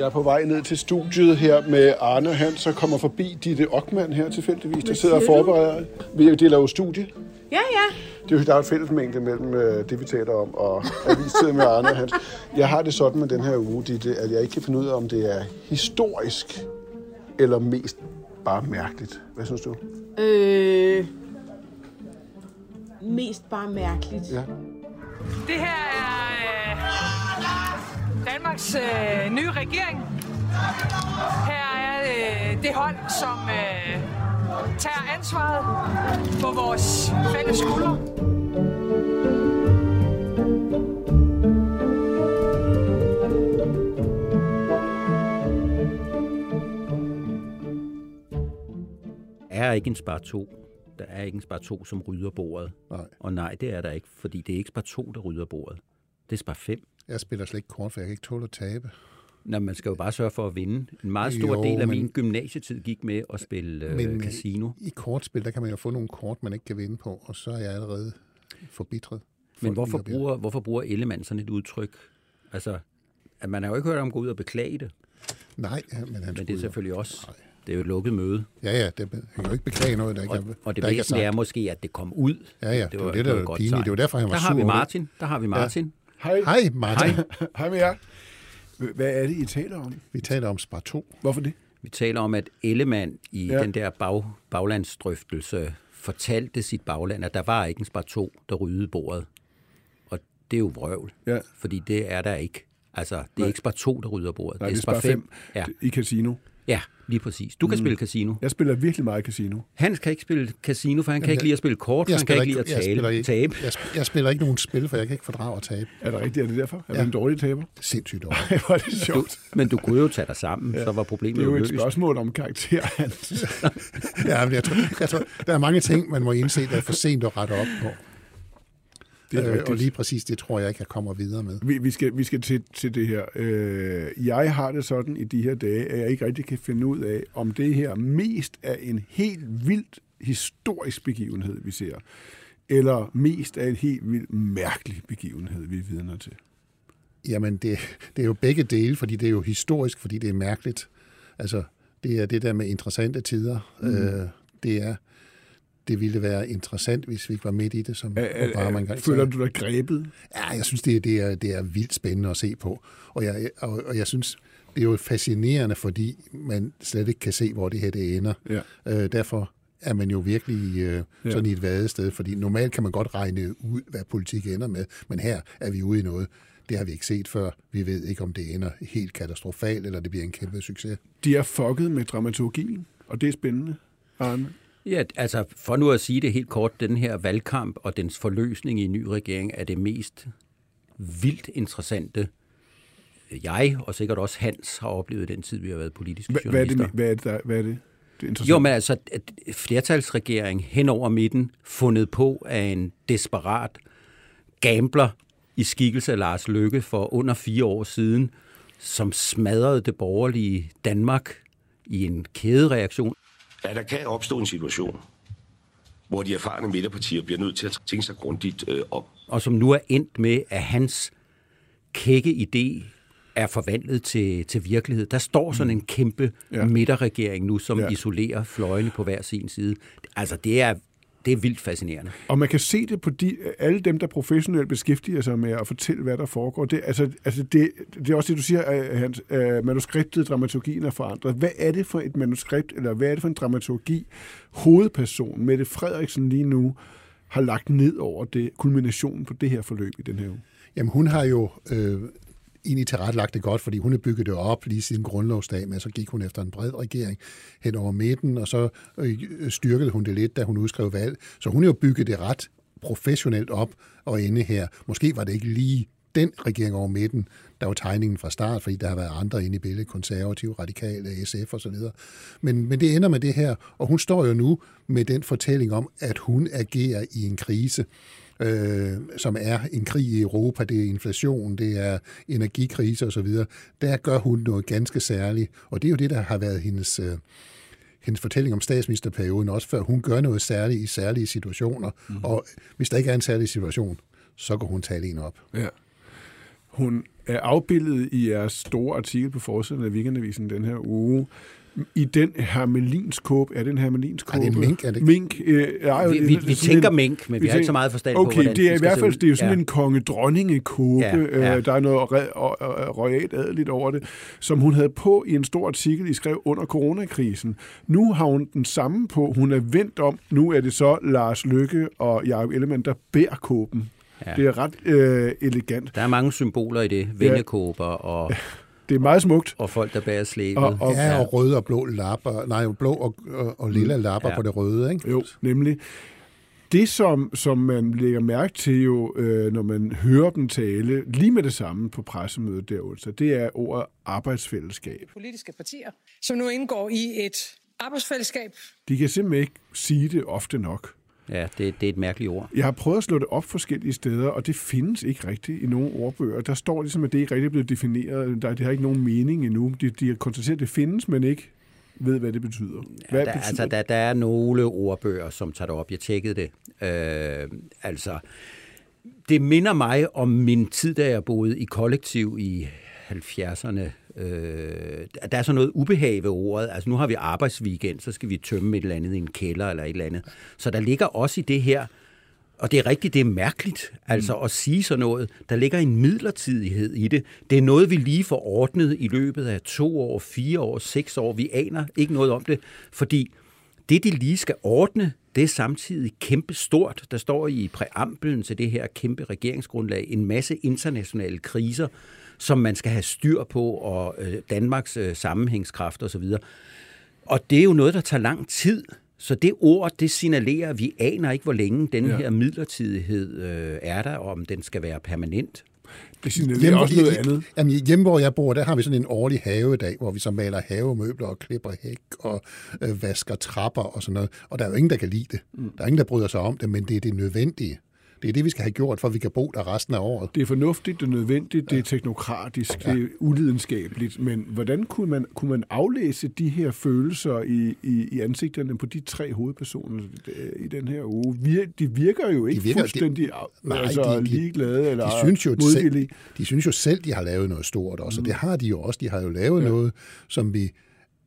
Jeg er på vej ned til studiet her med Arne Hans, og kommer forbi Ditte Ockmann her tilfældigvis, der sidder og forbereder. Vi deler jo studie. Ja, ja. Det er jo, der er et fællesmængde mellem øh, det, vi taler om, og Avistid med Arne Hans. Jeg har det sådan med den her uge, Ditte, at jeg ikke kan finde ud af, om det er historisk eller mest bare mærkeligt. Hvad synes du? Øh, mest bare mærkeligt. Ja. Det her er Danmarks øh, nye regering. Her er øh, det hold, som øh, tager ansvaret på vores fælles skuldre. er ikke en spar 2. Der er ikke en spar 2, som rydder bordet. Nej. Og nej, det er der ikke, fordi det er ikke spar 2, der rydder bordet. Det er spar 5. Jeg spiller slet ikke kort, for jeg kan ikke tåle at tabe. Nå, man skal jo bare sørge for at vinde. En meget stor Jo, del af men- min gymnasietid gik med at spille øh, Men, casino. I kortspil, der kan man jo få nogle kort, man ikke kan vinde på, og så er jeg allerede forbitret. Men hvorfor bruger, hvorfor bruger Ellemann sådan et udtryk? Altså, at man har jo ikke hørt om at gå ud og beklage det, Nej, men han men det er selvfølgelig også, Nej. det er jo et lukket møde. Ja, ja, det, han kan jo ikke beklage noget, der ikke Og, er, og det der ikke er er måske, at det kom ud. Ja, ja, det var det, et der var godt pinligt. Det var derfor, han var Der har sur vi det. Martin. Der har vi Martin. Hej. Hej, Martin. Hej. Hej med jer. Hvad er det, I taler om? Vi taler om Spar 2. Hvorfor det? Vi taler om, at Ellemann i Ja. den der bag, baglandsdrøftelse fortalte sit bagland, at der var ikke en spar 2, der ryddede bordet. Og det er jo vrøvl, Ja. fordi det er der ikke. Altså, det er Nej. ikke spar 2, der rydder bordet. Nej, det er spar 5. Ja. I casino. Ja, lige præcis. Du kan mm. spille casino. Jeg spiller virkelig meget casino. Hans kan ikke spille casino, for han kan Jamen, ikke lide at spille kort, for Jeg han kan spiller ikke lide at jeg tale, spiller ikke, tabe. Jeg, sp- jeg spiller ikke nogen spil, for jeg kan ikke fordrage at tabe. Er det rigtigt? Er det derfor? Er Ja. du en dårlig taber? Sindssygt hvor er det sjovt. Men du kunne jo tage dig sammen, ja. så var problemet Det er jo et løst. spørgsmål om karakter, Hans. Ja, men jeg tror, jeg tror, der er mange ting, man må indse, der er for sent at rette op på. Det er Øh, og lige præcis det tror jeg ikke, jeg kommer videre med. Vi, vi, skal, vi skal til, til det her. Øh, jeg har det sådan i de her dage, at jeg ikke rigtig kan finde ud af, om det her mest er en helt vildt historisk begivenhed, vi ser, eller mest er en helt vildt mærkelig begivenhed, vi er vidner til. Jamen, det, det er jo begge dele, fordi det er jo historisk, fordi det er mærkeligt. Altså, det er det der med interessante tider. Mm. Øh, det er, det ville være interessant, hvis vi ikke var midt i det, som Er, Obama engang er, føler du dig grebet? Ja, jeg synes, det, er- det, er, det er vildt spændende at se på. Og jeg, og, og jeg synes, det er jo fascinerende, fordi man slet ikke kan se, hvor det her det ender. Ja. Øh, derfor er man jo virkelig øh, sådan i et vadested, fordi normalt kan man godt regne ud, hvad politik ender med, men her er vi ude i noget. Det har vi ikke set før. Vi ved ikke, om det ender helt katastrofalt, eller det bliver en kæmpe succes. De er fucket med dramaturgien, og det er spændende, Arne. Ja, altså for nu at sige det helt kort, den her valgkamp og dens forløsning i en ny regering er det mest vildt interessante, jeg og sikkert også Hans har oplevet den tid, vi har været politiske Hva, hvad, er journalister. det, hvad, er det, der, hvad er det? Det er. Jo, men altså, at flertalsregering hen over midten, fundet på af en desperat gambler i skikkelse af Lars Løkke for under fire år siden, som smadrede det borgerlige Danmark i en kædereaktion. At der kan opstå en situation, hvor de erfarne midterpartier bliver nødt til at tænke sig grundigt øh, om. og som nu er endt med, at hans kække idé er forvandlet til, til virkelighed. Der står sådan en kæmpe Ja. midterregering nu, som ja. isolerer fløjene på hver sin side. Altså, det er, det er vildt fascinerende. Og man kan se det på de, alle dem, der professionelt beskæftiger sig med at fortælle, hvad der foregår. Det, altså, altså det, det er også det, du siger, at Hans, uh, manuskriptet, dramaturgien er forandret. Hvad er det for et manuskript, eller hvad er det for en dramaturgi, hovedpersonen, Mette Frederiksen lige nu, har lagt ned over det, kulminationen på det her forløb i den her uge? Jamen, hun har jo øh, egentlig tilrettelagt det godt, fordi hun havde bygget det op lige siden grundlovsdag, men så gik hun efter en bred regering hen over midten, og så øh, styrkede hun det lidt, da hun udskrev valg. Så hun har jo bygget det ret professionelt op og ende her. Måske var det ikke lige den regering over midten, der var tegningen fra start, fordi der har været andre inde i billedet, konservative, radikale, SF osv. Men, men det ender med det her, og hun står jo nu med den fortælling om, at hun agerer i en krise, øh, som er en krig i Europa, det er inflation, det er energikrise osv., der gør hun noget ganske særligt, og det er jo det, der har været hendes... Øh, hendes fortælling om statsministerperioden, også før hun gør noget særligt i særlige situationer. Mm. Og hvis der ikke er en særlig situation, så går hun tale en op. Ja. Hun er afbildet i jeres store artikel på forsiden af Weekendavisen den her uge. I den hermelinskåb, er det en hermelinskåb? Er det en mink? Er det Mink, øh, er, Vi, vi, vi tænker en, mink, men vi, vi har ikke så meget forstand okay, på, hvordan det er i hvert fald det er jo sådan ja. en konge-dronningekåbe. Ja, ja. Øh, der er noget re- og- og- royalt adeligt over det, som hun havde på i en stor artikel, I skrev under coronakrisen. Nu har hun den samme på. Hun er vendt om. Nu er det så Lars Lykke og Jacob Ellemann, der bærer kåben. Ja. Det er ret øh, elegant. Der er mange symboler i det. Vennekåber og, Det er meget smukt. og folk, der bærer slæbet. Og- og- Ja, og røde og blå lapper. Nej, blå og, og, og lilla lapper Ja. på det røde, ikke? Jo, nemlig. Det, som, som man lægger mærke til jo, øh, når man hører dem tale, lige med det samme på pressemødet der onsdag, det er ordet arbejdsfællesskab. Politiske partier, som nu indgår i et arbejdsfællesskab. De kan simpelthen ikke sige det ofte nok. Ja, det, det er et mærkeligt ord. Jeg har prøvet at slå det op forskellige steder, og det findes ikke rigtigt i nogle ordbøger. Der står ligesom, at det ikke rigtig blevet defineret. Der, det har ikke nogen mening endnu. De, de har konstateret, at det findes, men ikke ved, hvad det betyder. Hvad Ja, der, betyder altså, der, der er nogle ordbøger, som tager det op. Jeg tjekkede det. Øh, altså, det minder mig om min tid, da jeg boede i kollektiv i 70'erne. Øh, der er sådan noget ubehag ved ordet. Altså, nu har vi arbejdsweekend, så skal vi tømme et eller andet i en kælder eller et eller andet. Så der ligger også i det her, og det er rigtigt, det er mærkeligt, altså at sige sådan noget. Der ligger en midlertidighed i det. Det er noget, vi lige får ordnet i løbet af to år, fire år, seks år. Vi aner ikke noget om det, fordi det, de lige skal ordne, det er samtidig kæmpe stort. Der står i præamblen til det her kæmpe regeringsgrundlag en masse internationale kriser, som man skal have styr på, og øh, Danmarks øh, sammenhængskraft osv. Og det er jo noget, der tager lang tid. Så det ord, det signalerer, at vi aner ikke, hvor længe den Ja. her midlertidighed øh, er der, og om den skal være permanent. Det signalerer også noget andet. Jamen, hjemme, hvor jeg bor, der har vi sådan en årlig havedag, hvor vi så maler havemøbler og klipper hæk og øh, vasker trapper og sådan noget. Og der er jo ingen, der kan lide det. Mm. Der er ingen, der bryder sig om det, men det er det nødvendige. Det er det, vi skal have gjort, for at vi kan bo der resten af året. Det er fornuftigt, det er nødvendigt, det er teknokratisk, det er ulidenskabeligt, men hvordan kunne man, kunne man aflæse de her følelser i, i, i ansigterne på de tre hovedpersoner øh, i den her uge? Vir, de virker jo ikke De virker- fuldstændig de- nej, altså, de- de- ligeglade eller De synes, jo modvillige. selv, de synes jo selv, de har lavet noget stort også, og det har de jo også. De har jo lavet ja. noget, som vi,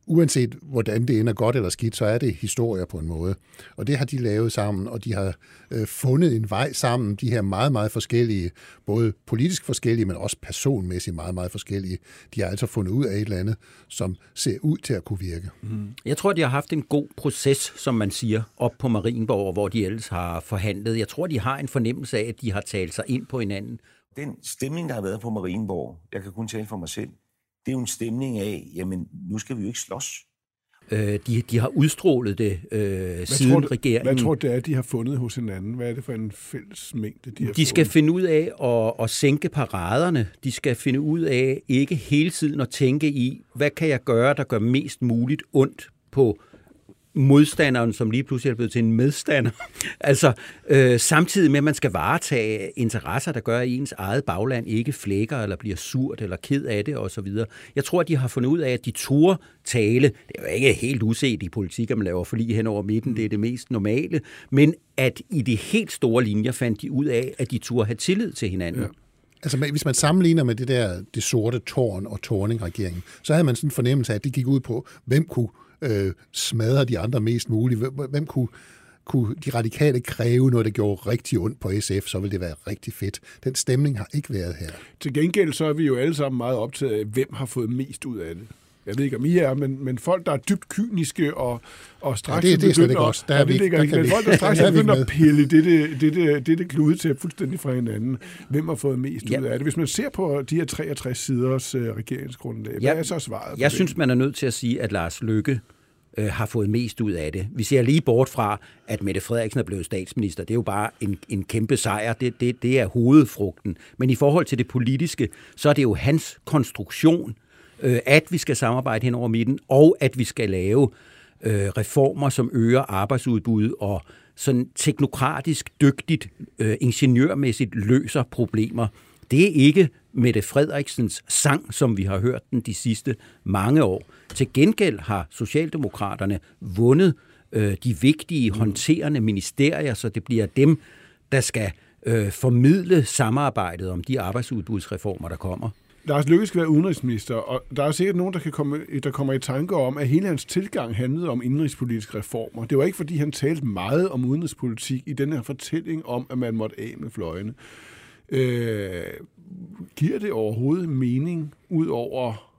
uanset hvordan det ender godt eller skidt, så er det historier på en måde. Og det har de lavet sammen, og de har øh, fundet en vej sammen, de her meget, meget forskellige, både politisk forskellige, men også personmæssigt meget, meget forskellige. De har altså fundet ud af et eller andet, som ser ud til at kunne virke. Jeg tror, de har haft en god proces, som man siger, op på Marienborg, hvor de ellers har forhandlet. Jeg tror, de har en fornemmelse af, at de har talt sig ind på hinanden. Den stemning, der har været på Marienborg, jeg kan kun tale for mig selv, det er jo en stemning af, jamen, nu skal vi jo ikke slås. Øh, de, de har udstrålet det øh, Hvad siden tror, du, regeringen. hvad tror du, det er, de har fundet hos hinanden? Hvad er det for en fælles mængde, de har De skal fundet? finde ud af at, at sænke paraderne. De skal finde ud af ikke hele tiden at tænke i, hvad kan jeg gøre, der gør mest muligt ondt på modstanderen, som lige pludselig er blevet til en medstander. altså øh, samtidig med, at man skal varetage interesser, der gør, at ens eget bagland ikke flækker eller bliver surt eller ked af det osv. Jeg tror, at de har fundet ud af, at de turde tale. Det er jo ikke helt uset i politik, at man laver forlig hen over midten. Det er det mest normale. Men at i de helt store linjer fandt de ud af, at de turde have tillid til hinanden. Ja. Altså, hvis man sammenligner med det der det sorte tårn og Torning-regeringen, så havde man sådan en fornemmelse af, at det gik ud på, hvem kunne øh, smadre de andre mest muligt, hvem, hvem kunne, kunne de radikale kræve noget, der gjorde rigtig ondt på SF, så ville det være rigtig fedt. Den stemning har ikke været her. Til gengæld så er vi jo alle sammen meget optaget af, hvem har fået mest ud af det. Jeg ved ikke, om I er, men, men folk, der er dybt kyniske og, og straks Ja, det- det er begynder- os. Der er ja, vi det ikke. ligger Der ikke. kan Men folk, der straks der er begynder ikke at pille det, det, det, det, det, det klude til fuldstændig fra hinanden. Hvem har fået mest Ja. ud af det? Hvis man ser på de her 63 siders uh, regeringsgrundlag, hvad Ja, er så svaret? på Jeg det? synes, man er nødt til at sige, at Lars Lykke øh, har fået mest ud af det. Vi ser lige bort fra, at Mette Frederiksen er blevet statsminister. Det er jo bare en, en kæmpe sejr. Det, det, det er hovedfrugten. Men i forhold til det politiske, så er det jo hans konstruktion, øh, at vi skal samarbejde hen over midten, og at vi skal lave øh, reformer, som øger arbejdsudbuddet og sådan teknokratisk, dygtigt, øh, ingeniørmæssigt løser problemer. Det er ikke Mette Frederiksens sang, som vi har hørt den de sidste mange år. Til gengæld har Socialdemokraterne vundet øh, de vigtige håndterende ministerier, så det bliver dem, der skal øh, formidle samarbejdet om de arbejdsudbudsreformer, der kommer. Lars Løkke skal være udenrigsminister, og der er sikkert nogen, der, kan komme, der kommer i tanke om, at hele hans tilgang handlede om indrigspolitiske reformer. Det var ikke, fordi han talte meget om udenrigspolitik i den her fortælling om, at man måtte af med fløjene. Øh, giver det overhovedet mening, ud over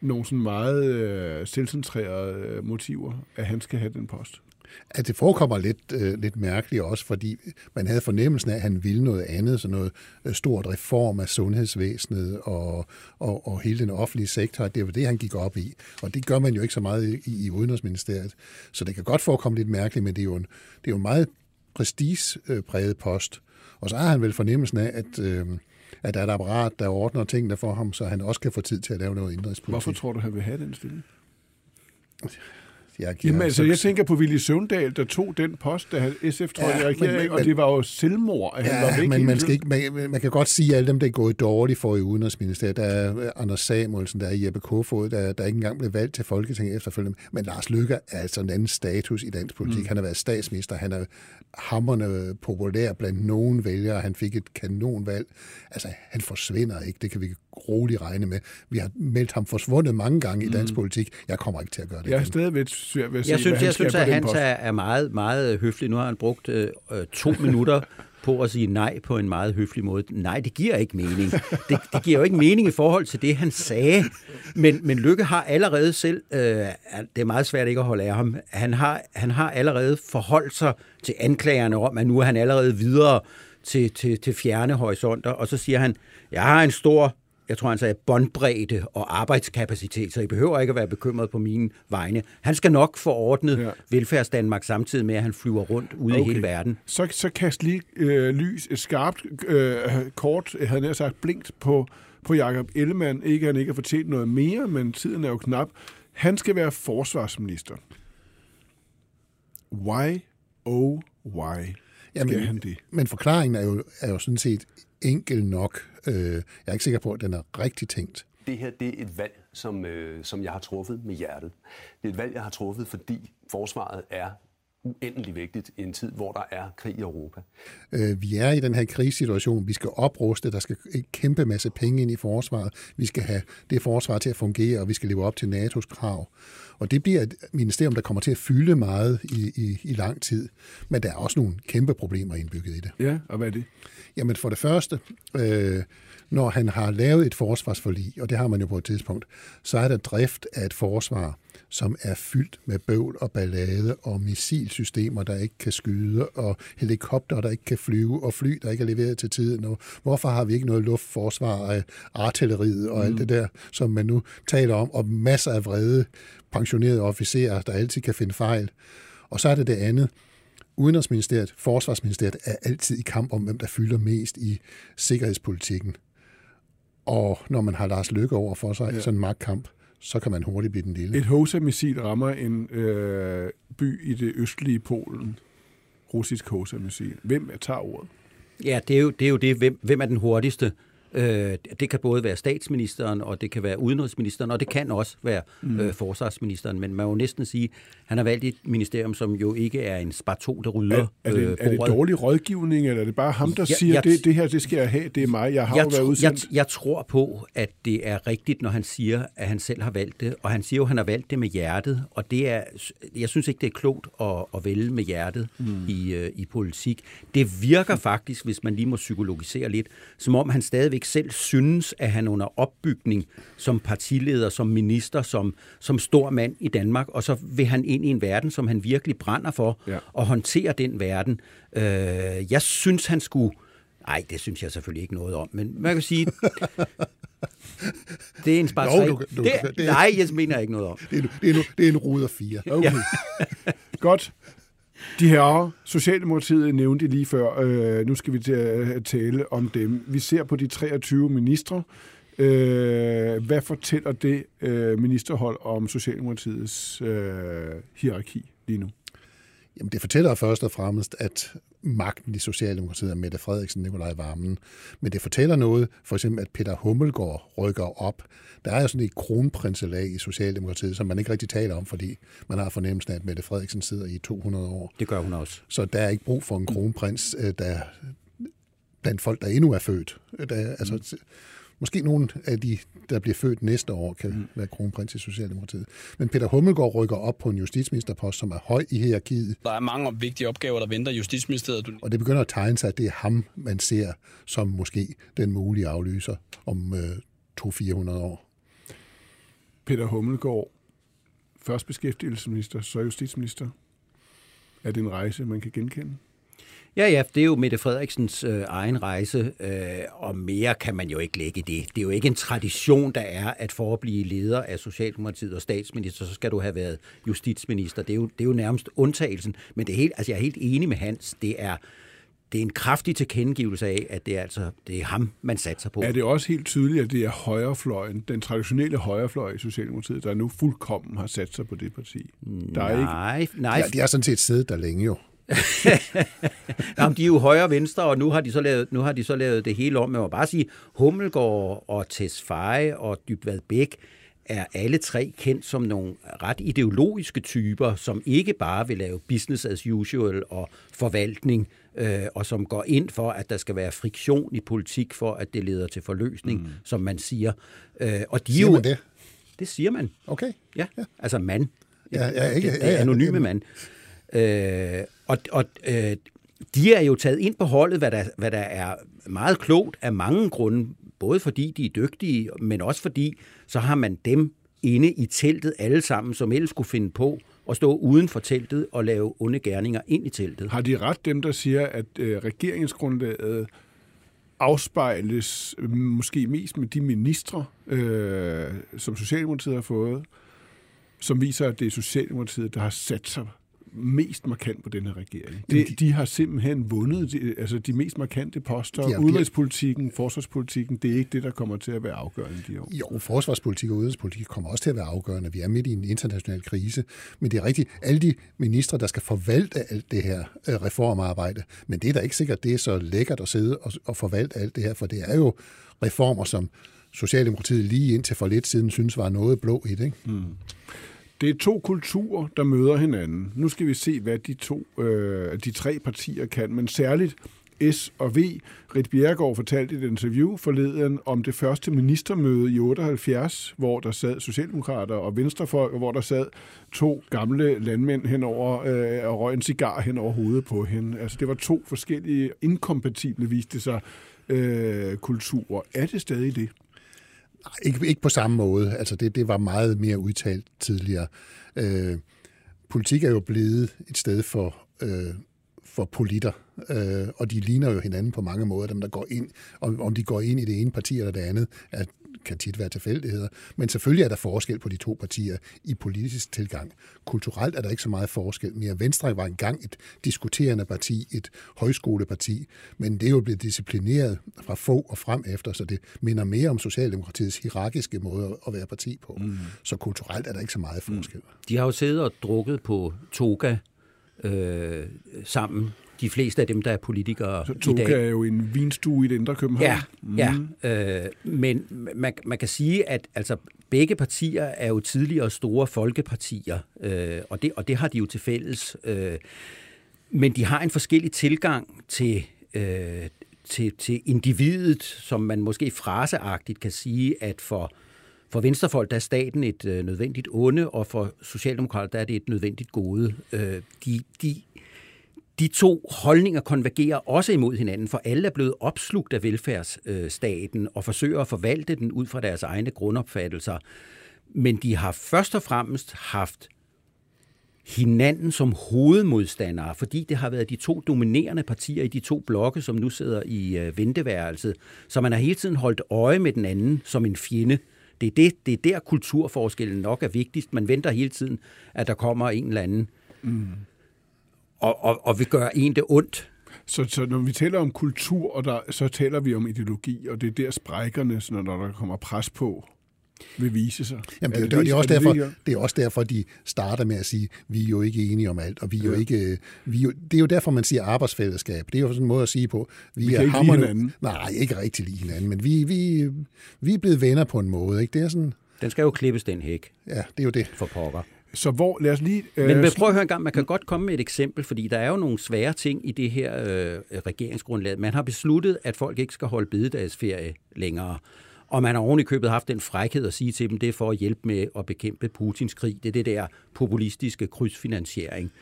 nogle sådan meget øh, selvcentrerede øh, motiver, at han skal have den post? At det forekommer lidt, øh, lidt mærkeligt også, fordi man havde fornemmelsen af, at han ville noget andet, sådan noget øh, stort reform af sundhedsvæsenet og, og, og hele den offentlige sektor. Det var det, han gik op i. Og det gør man jo ikke så meget i, i Udenrigsministeriet. Så det kan godt forekomme lidt mærkeligt, men det er jo en, det er jo en meget prestigepræget post. Og så har han vel fornemmelsen af, at, øh, at der er et apparat, der ordner tingene for ham, så han også kan få tid til at lave noget indrigspolitik. Hvorfor tror du, han vil have den stilling? Jeg, Jamen, altså, jeg tænker på Willy Søvndal, der tog den post, da SF tror ja, jeg, men, og det var jo selvmord, at ja, han var væk men man, skal ikke, man, man kan godt sige, at alle dem, der er gået dårligt for i Udenrigsministeriet, der er Anders Samuelsen, der er Jeppe Kofod, der, der ikke engang blev valgt til Folketinget efterfølgende. Men Lars Løkke er altså en anden status i dansk politik. Mm. Han har været statsminister, han er hammerne populær blandt nogen vælgere, han fik et kanonvalg. Altså, han forsvinder ikke, det kan vi roligt regne med. Vi har meldt ham forsvundet mange gange i dansk mm. politik. Jeg kommer ikke til at gøre det. Jeg er stadigvæk svært ved at se, jeg synes, hvad jeg synes, at post. er, er meget, meget høflig. Nu har han brugt øh, to minutter på at sige nej på en meget høflig måde. Nej, det giver ikke mening. Det, det giver jo ikke mening i forhold til det, han sagde. Men, men Lykke har allerede selv, øh, det er meget svært ikke at holde af ham, han har, han har allerede forholdt sig til anklagerne om, at nu er han allerede videre til, til, til fjerne horisonter, og så siger han, jeg har en stor jeg tror han sagde, båndbredde og arbejdskapacitet, så I behøver ikke at være bekymret på mine vegne. Han skal nok få ordnet ja. velfærdsdanmark samtidig med, at han flyver rundt ude okay. i hele verden. Så, så kast lige øh, lys, et skarpt øh, kort, jeg havde nær sagt blinkt på, på Jakob Ellemann. Ikke han ikke har fortjent noget mere, men tiden er jo knap. Han skal være forsvarsminister. Why, oh why Jamen, han det? Men forklaringen er jo, er jo sådan set enkel nok. Øh, jeg er ikke sikker på, at den er rigtig tænkt. Det her det er et valg, som, øh, som jeg har truffet med hjertet. Det er et valg, jeg har truffet, fordi forsvaret er uendelig vigtigt i en tid, hvor der er krig i Europa. Øh, vi er i den her krigssituation. Vi skal opruste. Der skal en kæmpe masse penge ind i forsvaret. Vi skal have det forsvar til at fungere, og vi skal leve op til NATO's krav. Og det bliver et ministerium, der kommer til at fylde meget i, i, i lang tid. Men der er også nogle kæmpe problemer indbygget i det. Ja, og hvad er det? Jamen for det første, øh, når han har lavet et forsvarsforlig, og det har man jo på et tidspunkt, så er der drift af et forsvar, som er fyldt med bøvl og ballade og missilsystemer, der ikke kan skyde, og helikopter, der ikke kan flyve, og fly, der ikke er leveret til tiden. Og hvorfor har vi ikke noget luftforsvar af artilleriet og mm. alt det der, som man nu taler om, og masser af vrede pensionerede officerer, der altid kan finde fejl. Og så er det det andet. Udenrigsministeriet, Forsvarsministeriet er altid i kamp om, hvem der fylder mest i sikkerhedspolitikken. Og når man har Lars Løkke over for sig, ja. sådan en magtkamp, så kan man hurtigt blive den lille. Et HOSA-missil rammer en øh, by i det østlige Polen. Russisk HOSA-missil. Hvem tager ordet? Ja, det er jo det. Er jo det. Hvem, hvem er den hurtigste? Øh, det kan både være statsministeren, og det kan være udenrigsministeren, og det kan også være mm. øh, forsvarsministeren. Men man må næsten sige, at han har valgt et ministerium, som jo ikke er en sparto, der rydder er, er, det, øh, er det dårlig rådgivning, eller er det bare ham, der ja, siger, jeg, det, det her det skal jeg have, det er mig, jeg har jeg jo været udsendt? Jeg, jeg tror på, at det er rigtigt, når han siger, at han selv har valgt det, og han siger jo, at han har valgt det med hjertet, og det er, jeg synes ikke, det er klogt at, at vælge med hjertet mm. i, øh, i politik. Det virker faktisk, hvis man lige må psykologisere lidt, som om han stadigvæk ikke selv synes, at han under opbygning som partileder, som minister, som, som stor mand i Danmark, og så vil han ind i en verden, som han virkelig brænder for, ja. og håndtere den verden. Øh, jeg synes, han skulle Nej, det synes jeg selvfølgelig ikke noget om. Men man kan sige, det er en spar Jo, tre. du kan- du det, kan- det- Nej, jeg mener ikke noget om. Det er, en- det er, det er en ruder fire. Okay. Godt. De her Socialdemokratiet nævnte lige før. Øh, nu skal vi til at øh, tale om dem. Vi ser på de 23 ministre. Øh, hvad fortæller det øh, ministerhold om Socialdemokratiets øh, hierarki lige nu? Jamen, det fortæller først og fremmest, at magten i Socialdemokratiet er Mette Frederiksen, Nikolaj Vammen. Men det fortæller noget, for eksempel, at Peter Hummelgaard rykker op. Der er jo sådan et kronprinselag i Socialdemokratiet, som man ikke rigtig taler om, fordi man har fornemmelsen af, at Mette Frederiksen sidder i 200 år. Det gør hun også. Så der er ikke brug for en kronprins, øh, der blandt folk, der endnu er født. Der, er- altså, Måske nogle af de, der bliver født næste år, kan være kronprins i Socialdemokratiet. Men Peter Hummelgaard rykker op på en justitsministerpost, som er høj i hierarkiet, Der er mange vigtige opgaver, der venter Justitsministeriet. Og det begynder at tegne sig, at det er ham, man ser som måske den mulige aflyser om øh, 200-400 år. Peter Hummelgaard, først beskæftigelsesminister, så justitsminister. Er det en rejse, man kan genkende? Ja, ja, det er jo Mette Frederiksens øh, egen rejse, øh, og mere kan man jo ikke lægge i det. Det er jo ikke en tradition, der er, at for at blive leder af Socialdemokratiet og statsminister, så skal du have været justitsminister. Det er jo, det er jo nærmest undtagelsen, men det er helt, altså jeg er helt enig med Hans. Det er, det er en kraftig tilkendegivelse af, at det er, altså, det er ham, man satser på. Er det også helt tydeligt, at det er højrefløjen, den traditionelle højrefløj i Socialdemokratiet, der nu fuldkommen har sat sig på det parti? Der er ikke, Nej, nej. Ja, de har sådan set siddet der længe jo. Jamen, de er jo højre og venstre, og nu har de så lavet, nu har de så lavet det hele om. Man må bare sige, Hummelgaard og Tesfaye og Dybvad Bæk er alle tre kendt som nogle ret ideologiske typer, som ikke bare vil lave business as usual og forvaltning, øh, og som går ind for, at der skal være friktion i politik, for at det leder til forløsning, mm. som man siger. Øh, og de er Siger jo, man det? Det siger man. Okay. Ja, ja. altså mand. Ja, ja, ikke- det ja, er ja. anonyme mand. Øh, og og øh, de er jo taget ind på holdet, hvad der, hvad der er meget klogt af mange grunde, både fordi de er dygtige, men også fordi, så har man dem inde i teltet alle sammen, som ellers skulle finde på at stå uden for teltet og lave onde gerninger ind i teltet. har de ret dem, der siger, at øh, regeringsgrundlaget afspejles øh, måske mest med de ministre, øh, som Socialdemokratiet har fået, som viser, at det er Socialdemokratiet, der har sat sig mest markant på den her regering. Jamen, Det, de har simpelthen vundet de, altså de mest markante poster. De har- Udenrigspolitikken, forsvarspolitikken, det er ikke det, der kommer til at være afgørende i de år. Jo, forsvarspolitik og udenrigspolitik kommer også til at være afgørende. Vi er midt i en international krise, men det er rigtigt, alle de ministre, der skal forvalte alt det her øh, reformarbejde, men det er da ikke sikkert, det er så lækkert at sidde og, og forvalte alt det her, for det er jo reformer, som Socialdemokratiet lige indtil for lidt siden synes var noget blå i det. Ikke? Mm. Det er to kulturer, der møder hinanden. Nu skal vi se, hvad de to, øh, de tre partier kan, men særligt S og V. Rit Bjergård fortalte i et interview forleden om det første ministermøde i 78, hvor der sad socialdemokrater og venstrefolk, og hvor der sad to gamle landmænd henover øh, og røg en cigar hen over hovedet på hende. Altså, det var to forskellige inkompatible, viste sig, øh, kulturer. Er det stadig det? Ikke, ikke på samme måde. Altså det, det var meget mere udtalt tidligere. Øh, politik er jo blevet et sted for, øh, for politter, øh, og de ligner jo hinanden på mange måder, dem der går ind. Om, om de går ind i det ene parti eller det andet, er, kan tit være tilfældigheder. Men selvfølgelig er der forskel på de to partier i politisk tilgang. Kulturelt er der ikke så meget forskel mere. Venstre var engang et diskuterende parti, et højskoleparti, men det er jo blevet disciplineret fra få og frem efter, så det minder mere om Socialdemokratiets hierarkiske måde at være parti på. Mm. Så kulturelt er der ikke så meget forskel. Mm. De har jo siddet og drukket på toga øh, sammen. De fleste af dem, der er politikere Så i dag. Toga er jo en vinstue i det indre København. Ja, mm. ja. Øh, men man, man kan sige, at altså, begge partier er jo tidligere store folkepartier, øh, og, det, og det har de jo til fælles. Øh, men de har en forskellig tilgang til, øh, til, til individet, som man måske fraseagtigt kan sige, at for, for venstrefolk der er staten et øh, nødvendigt onde, og for socialdemokrater der er det et nødvendigt gode. Øh, de, de, de to holdninger konvergerer også imod hinanden, for alle er blevet opslugt af velfærdsstaten øh, og forsøger at forvalte den ud fra deres egne grundopfattelser. Men de har først og fremmest haft hinanden som hovedmodstandere, fordi det har været de to dominerende partier i de to blokke, som nu sidder i øh, venteværelset. Så man har hele tiden holdt øje med den anden som en fjende. Det er, det, det er der kulturforskellen nok er vigtigst. Man venter hele tiden, at der kommer en eller anden mm. og, og, og vil gøre en det ondt. Så, så når vi taler om kultur, og der, så taler vi om ideologi, og det er der sprækkerne, når der kommer pres på, vil vise sig. Jamen, det, er, det, det, er også er det, derfor, det er også derfor, de starter med at sige, vi er jo ikke enige om alt, og vi er jo ikke... Vi er jo, det er jo derfor, man siger arbejdsfællesskab. Det er jo sådan en måde at sige på. Vi, vi er ikke hinanden. Nej, ikke rigtig lige hinanden, men vi, vi, vi er blevet venner på en måde. Ikke? Det er sådan... Den skal jo klippes, den hæk. Ja, det er jo det. For pokker. Så hvor, lad os lige... Øh, Men prøv at høre en gang, man kan godt komme med et eksempel, fordi der er jo nogle svære ting i det her øh, regeringsgrundlag. Man har besluttet, at folk ikke skal holde bededagsferie længere. Og man har oven i købet haft den frækhed at sige til dem, det er for at hjælpe med at bekæmpe Putins krig. Det er det der populistiske krydsfinansiering.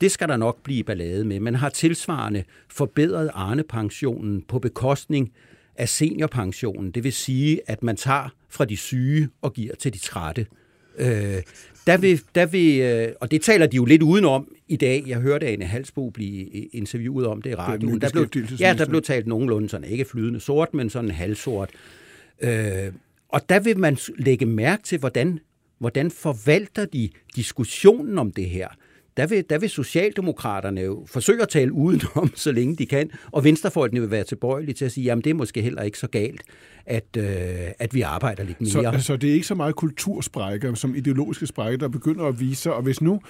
Det skal der nok blive ballade med. Man har tilsvarende forbedret Arne-pensionen på bekostning af seniorpensionen. Det vil sige, at man tager fra de syge og giver til de trætte. Øh, der vil, der vil, øh, og det taler de jo lidt udenom i dag. Jeg hørte Ane Halsbo blive interviewet om det i radioen. Der blev, ja, der blev talt nogenlunde sådan, ikke flydende sort, men sådan halvsort. Øh, og der vil man lægge mærke til, hvordan, hvordan forvalter de diskussionen om det her. Der vil, der vil Socialdemokraterne jo forsøge at tale udenom, så længe de kan, og Venstrefolkene vil være tilbøjelige til at sige, jamen det er måske heller ikke så galt, at, øh, at vi arbejder lidt mere. Så altså, det er ikke så meget kultursprækker som ideologiske sprækker, der begynder at vise sig, og hvis nu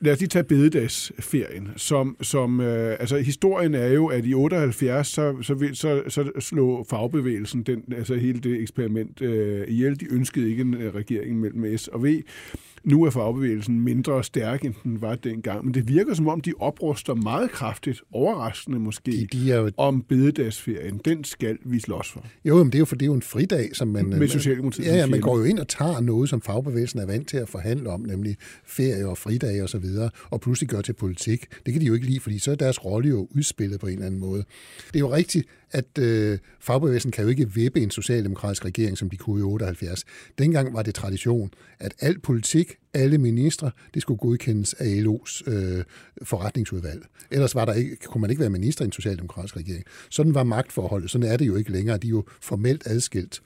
Lad os lige tage bededagsferien. Som, som, øh, altså, historien er jo, at i 78, så, så, så, så slog fagbevægelsen den, altså hele det eksperiment øh, ihjel. De ønskede ikke en øh, regering mellem S og V. Nu er fagbevægelsen mindre stærk, end den var dengang, men det virker som om, de opruster meget kraftigt, overraskende måske, de, de er jo... om bededagsferien. Den skal vi slås for. Jo, men det er jo, for det er jo en fridag, som man... Med Socialdemokratiet. Ja, ja, man går jo ind og tager noget, som fagbevægelsen er vant til at forhandle om, nemlig ferie og fridage og så videre, og pludselig gør til politik. Det kan de jo ikke lide, fordi så er deres rolle jo udspillet på en eller anden måde. Det er jo rigtigt, at øh, fagbevægelsen kan jo ikke vippe en socialdemokratisk regering, som de kunne i 78. Dengang var det tradition, at al politik, alle ministre, det skulle godkendes af LO's øh, forretningsudvalg. Ellers var der ikke, kunne man ikke være minister i en socialdemokratisk regering. Sådan var magtforholdet. Sådan er det jo ikke længere. De er jo formelt adskilt.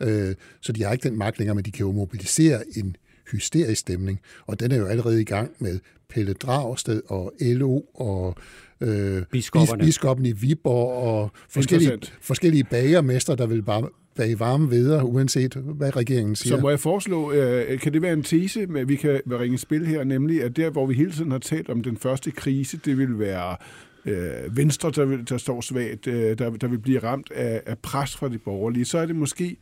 Øh, så de har ikke den magt længere, men de kan jo mobilisere en hysterisk stemning. Og den er jo allerede i gang med Pelle Dragsted og LO og øh, biskoppen i Viborg og forskellige, forskellige bagermester, der vil bare bage varme videre, uanset hvad regeringen siger. Så må jeg foreslå, øh, kan det være en tese, med, at vi kan ringe spil her, nemlig at der, hvor vi hele tiden har talt om den første krise, det vil være øh, Venstre, der, vil, der står svagt, øh, der, der vil blive ramt af, af pres fra de borgerlige, så er det måske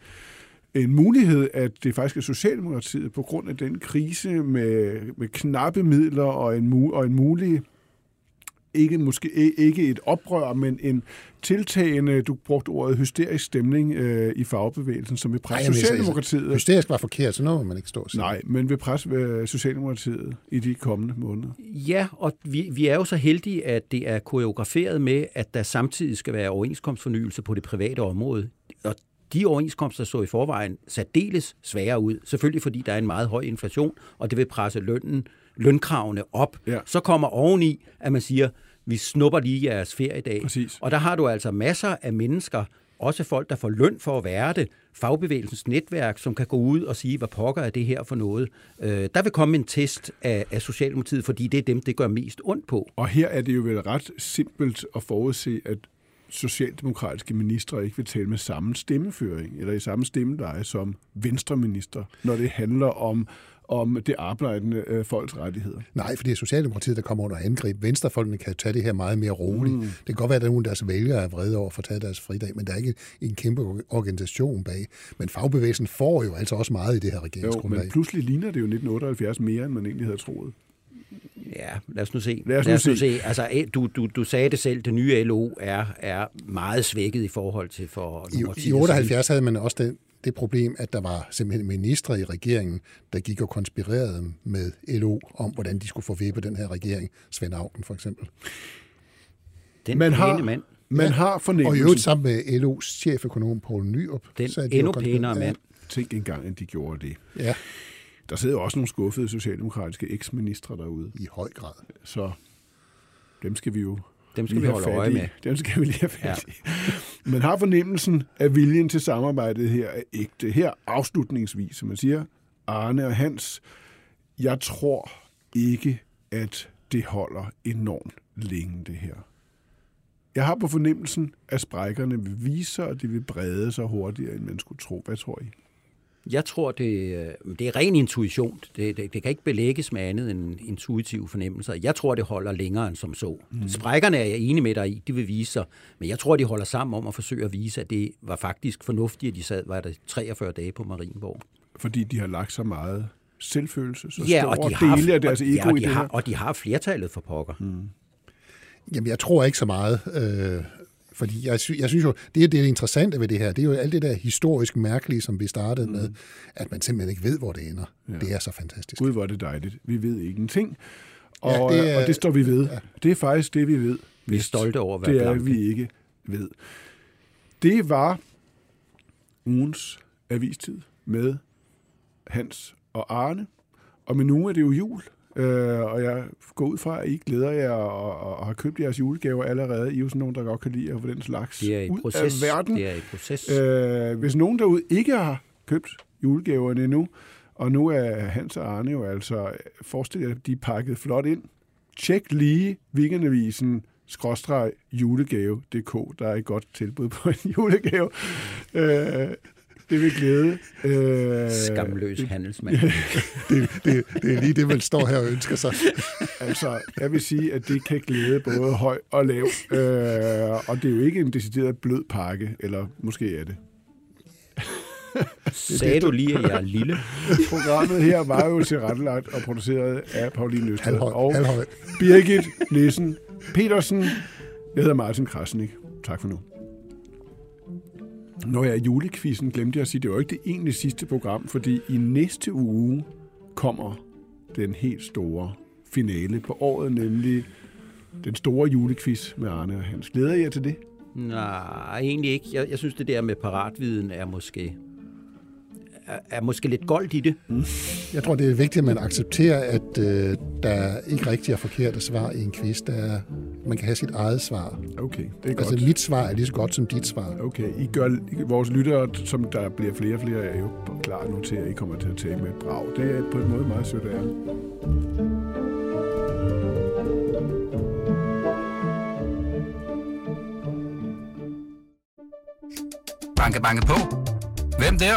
en mulighed, at det faktisk er Socialdemokratiet på grund af den krise med, med knappe midler og en, og en mulig ikke, måske ikke et oprør, men en tiltagende, du brugte ordet, hysterisk stemning øh, i fagbevægelsen, som vil presse Ej, Socialdemokratiet. Hysterisk var forkert, så noget man ikke stå Nej, men vil presse øh, Socialdemokratiet i de kommende måneder. Ja, og vi, vi er jo så heldige, at det er koreograferet med, at der samtidig skal være overenskomstfornyelse på det private område. Og de overenskomster så i forvejen særdeles svære ud. Selvfølgelig fordi der er en meget høj inflation, og det vil presse lønnen lønkravene op. Ja. Så kommer oveni, at man siger, vi snupper lige jeres feriedag. Præcis. Og der har du altså masser af mennesker, også folk, der får løn for at være det, fagbevægelsens netværk, som kan gå ud og sige, hvad pokker er det her for noget. Øh, der vil komme en test af, af Socialdemokratiet, fordi det er dem, det gør mest ondt på. Og her er det jo vel ret simpelt at forudse, at socialdemokratiske ministre ikke vil tale med samme stemmeføring eller i samme stemmeleje som venstreminister, når det handler om om det arbejdende øh, folks rettigheder. Nej, for det er Socialdemokratiet, der kommer under angreb. Venstrefolkene kan tage det her meget mere roligt. Mm. Det kan godt være, at nogle af deres vælgere er vrede over at få taget deres fridag, men der er ikke en kæmpe organisation bag. Men fagbevægelsen får jo altså også meget i det her regeringsgrundlag. Jo, men pludselig ligner det jo 1978 mere, end man egentlig havde troet. Ja, lad os nu se. Lad os nu, lad os nu se. se. Altså, du, du, du sagde det selv, det nye LO er, er meget svækket i forhold til for I, I 78 havde man også den, det problem, at der var simpelthen ministre i regeringen, der gik og konspirerede med LO om, hvordan de skulle få vippet den her regering. Svend Augen for eksempel. Den man har, mand. Man ja. har fornemmelsen. Og i øvrigt sammen med LO's cheføkonom Poul Nyrup. Den endnu pænere mand. Tænk engang, at de gjorde det. Ja. der sidder jo også nogle skuffede socialdemokratiske eksministre derude. I høj grad. Så dem skal vi jo Dem skal vi have holde øje med. Dem skal vi lige have fat i. Man har fornemmelsen, at viljen til samarbejdet her er ægte. Her afslutningsvis, som man siger, Arne og Hans, jeg tror ikke, at det holder enormt længe, det her. Jeg har på fornemmelsen, at sprækkerne vil vise sig, og det vil brede sig hurtigere, end man skulle tro. Hvad tror I? Jeg tror, det, øh, det er ren intuition. Det, det, det kan ikke belægges med andet end intuitive fornemmelser. Jeg tror, det holder længere end som så. Mm. Sprækkerne er jeg enig med dig i, de vil vise sig. Men jeg tror, de holder sammen om at forsøge at vise, at det var faktisk fornuftigt, at de sad, var det 43 dage på Marienborg. Fordi de har lagt så meget selvfølelse, så Ja, store og de, har, dele af deres og, ego ja, og, i de det har, her. og de har flertallet for pokker. Mm. Jamen, jeg tror ikke så meget, øh, fordi jeg, sy- jeg synes jo, det er det interessante ved det her, det er jo alt det der historisk mærkelige, som vi startede mm. med, at man simpelthen ikke ved, hvor det ender. Ja. Det er så fantastisk. Gud, hvor er det dejligt. Vi ved ingenting. Og, Ja, det, er- og det står vi ved. Ja. Det er faktisk det, vi ved. Vi er stolte over at være Det er blanke. vi ikke ved. Det var ugens avistid med Hans og Arne. Og men nu er det jo jul, øh, og jeg går ud fra, at I glæder jer og, og, og har købt jeres julegaver allerede. I er jo sådan nogen, der godt kan lide at få den slags Det er i ud proces. af verden. Det er i proces. Øh, hvis nogen derude ikke har købt julegaverne endnu, og nu er Hans og Arne jo altså, forestil jer, at de er pakket flot ind. Tjek lige weekendavisen skråstreg julegave.dk. Der er et godt tilbud på en julegave. Øh, det vil glæde. Øh, Skamløs det- handelsmand. Det, det, det er lige det, man står her og ønsker sig. Altså, jeg vil sige, at det kan glæde både høj og lav. Øh, og det er jo ikke en decideret blød pakke, eller måske er det. Sagde du lige, at jeg er lille? Programmet her var jo tilrettelagt og produceret af Pauline Østed Halvhøj, og halvhøj. Birgit Nissen Petersen. Jeg hedder Martin Krasnik. Tak for nu. Når jeg er julekvisten, glemte jeg at sige, det var jo ikke det egentlig sidste program, fordi i næste uge kommer den helt store finale på året, nemlig den store julequiz med Arne og Hans. Glæder I jer til det? Nej, egentlig ikke. Jeg, jeg synes, det der med paratviden er måske, er, er måske lidt goldt i det. Jeg tror, det er vigtigt, at man accepterer, at øh, der ikke rigtig er forkerte svar i en quiz. Der er, man kan have sit eget svar. Okay, det er Altså, godt. mit svar er lige så godt som dit svar. Okay, I gør, I- vores lyttere, som der bliver flere og flere, er jo klar nu til, at I kommer til at tale med et brag. Det er på en måde meget sødt af jer. Banke, banke på. Hvem der?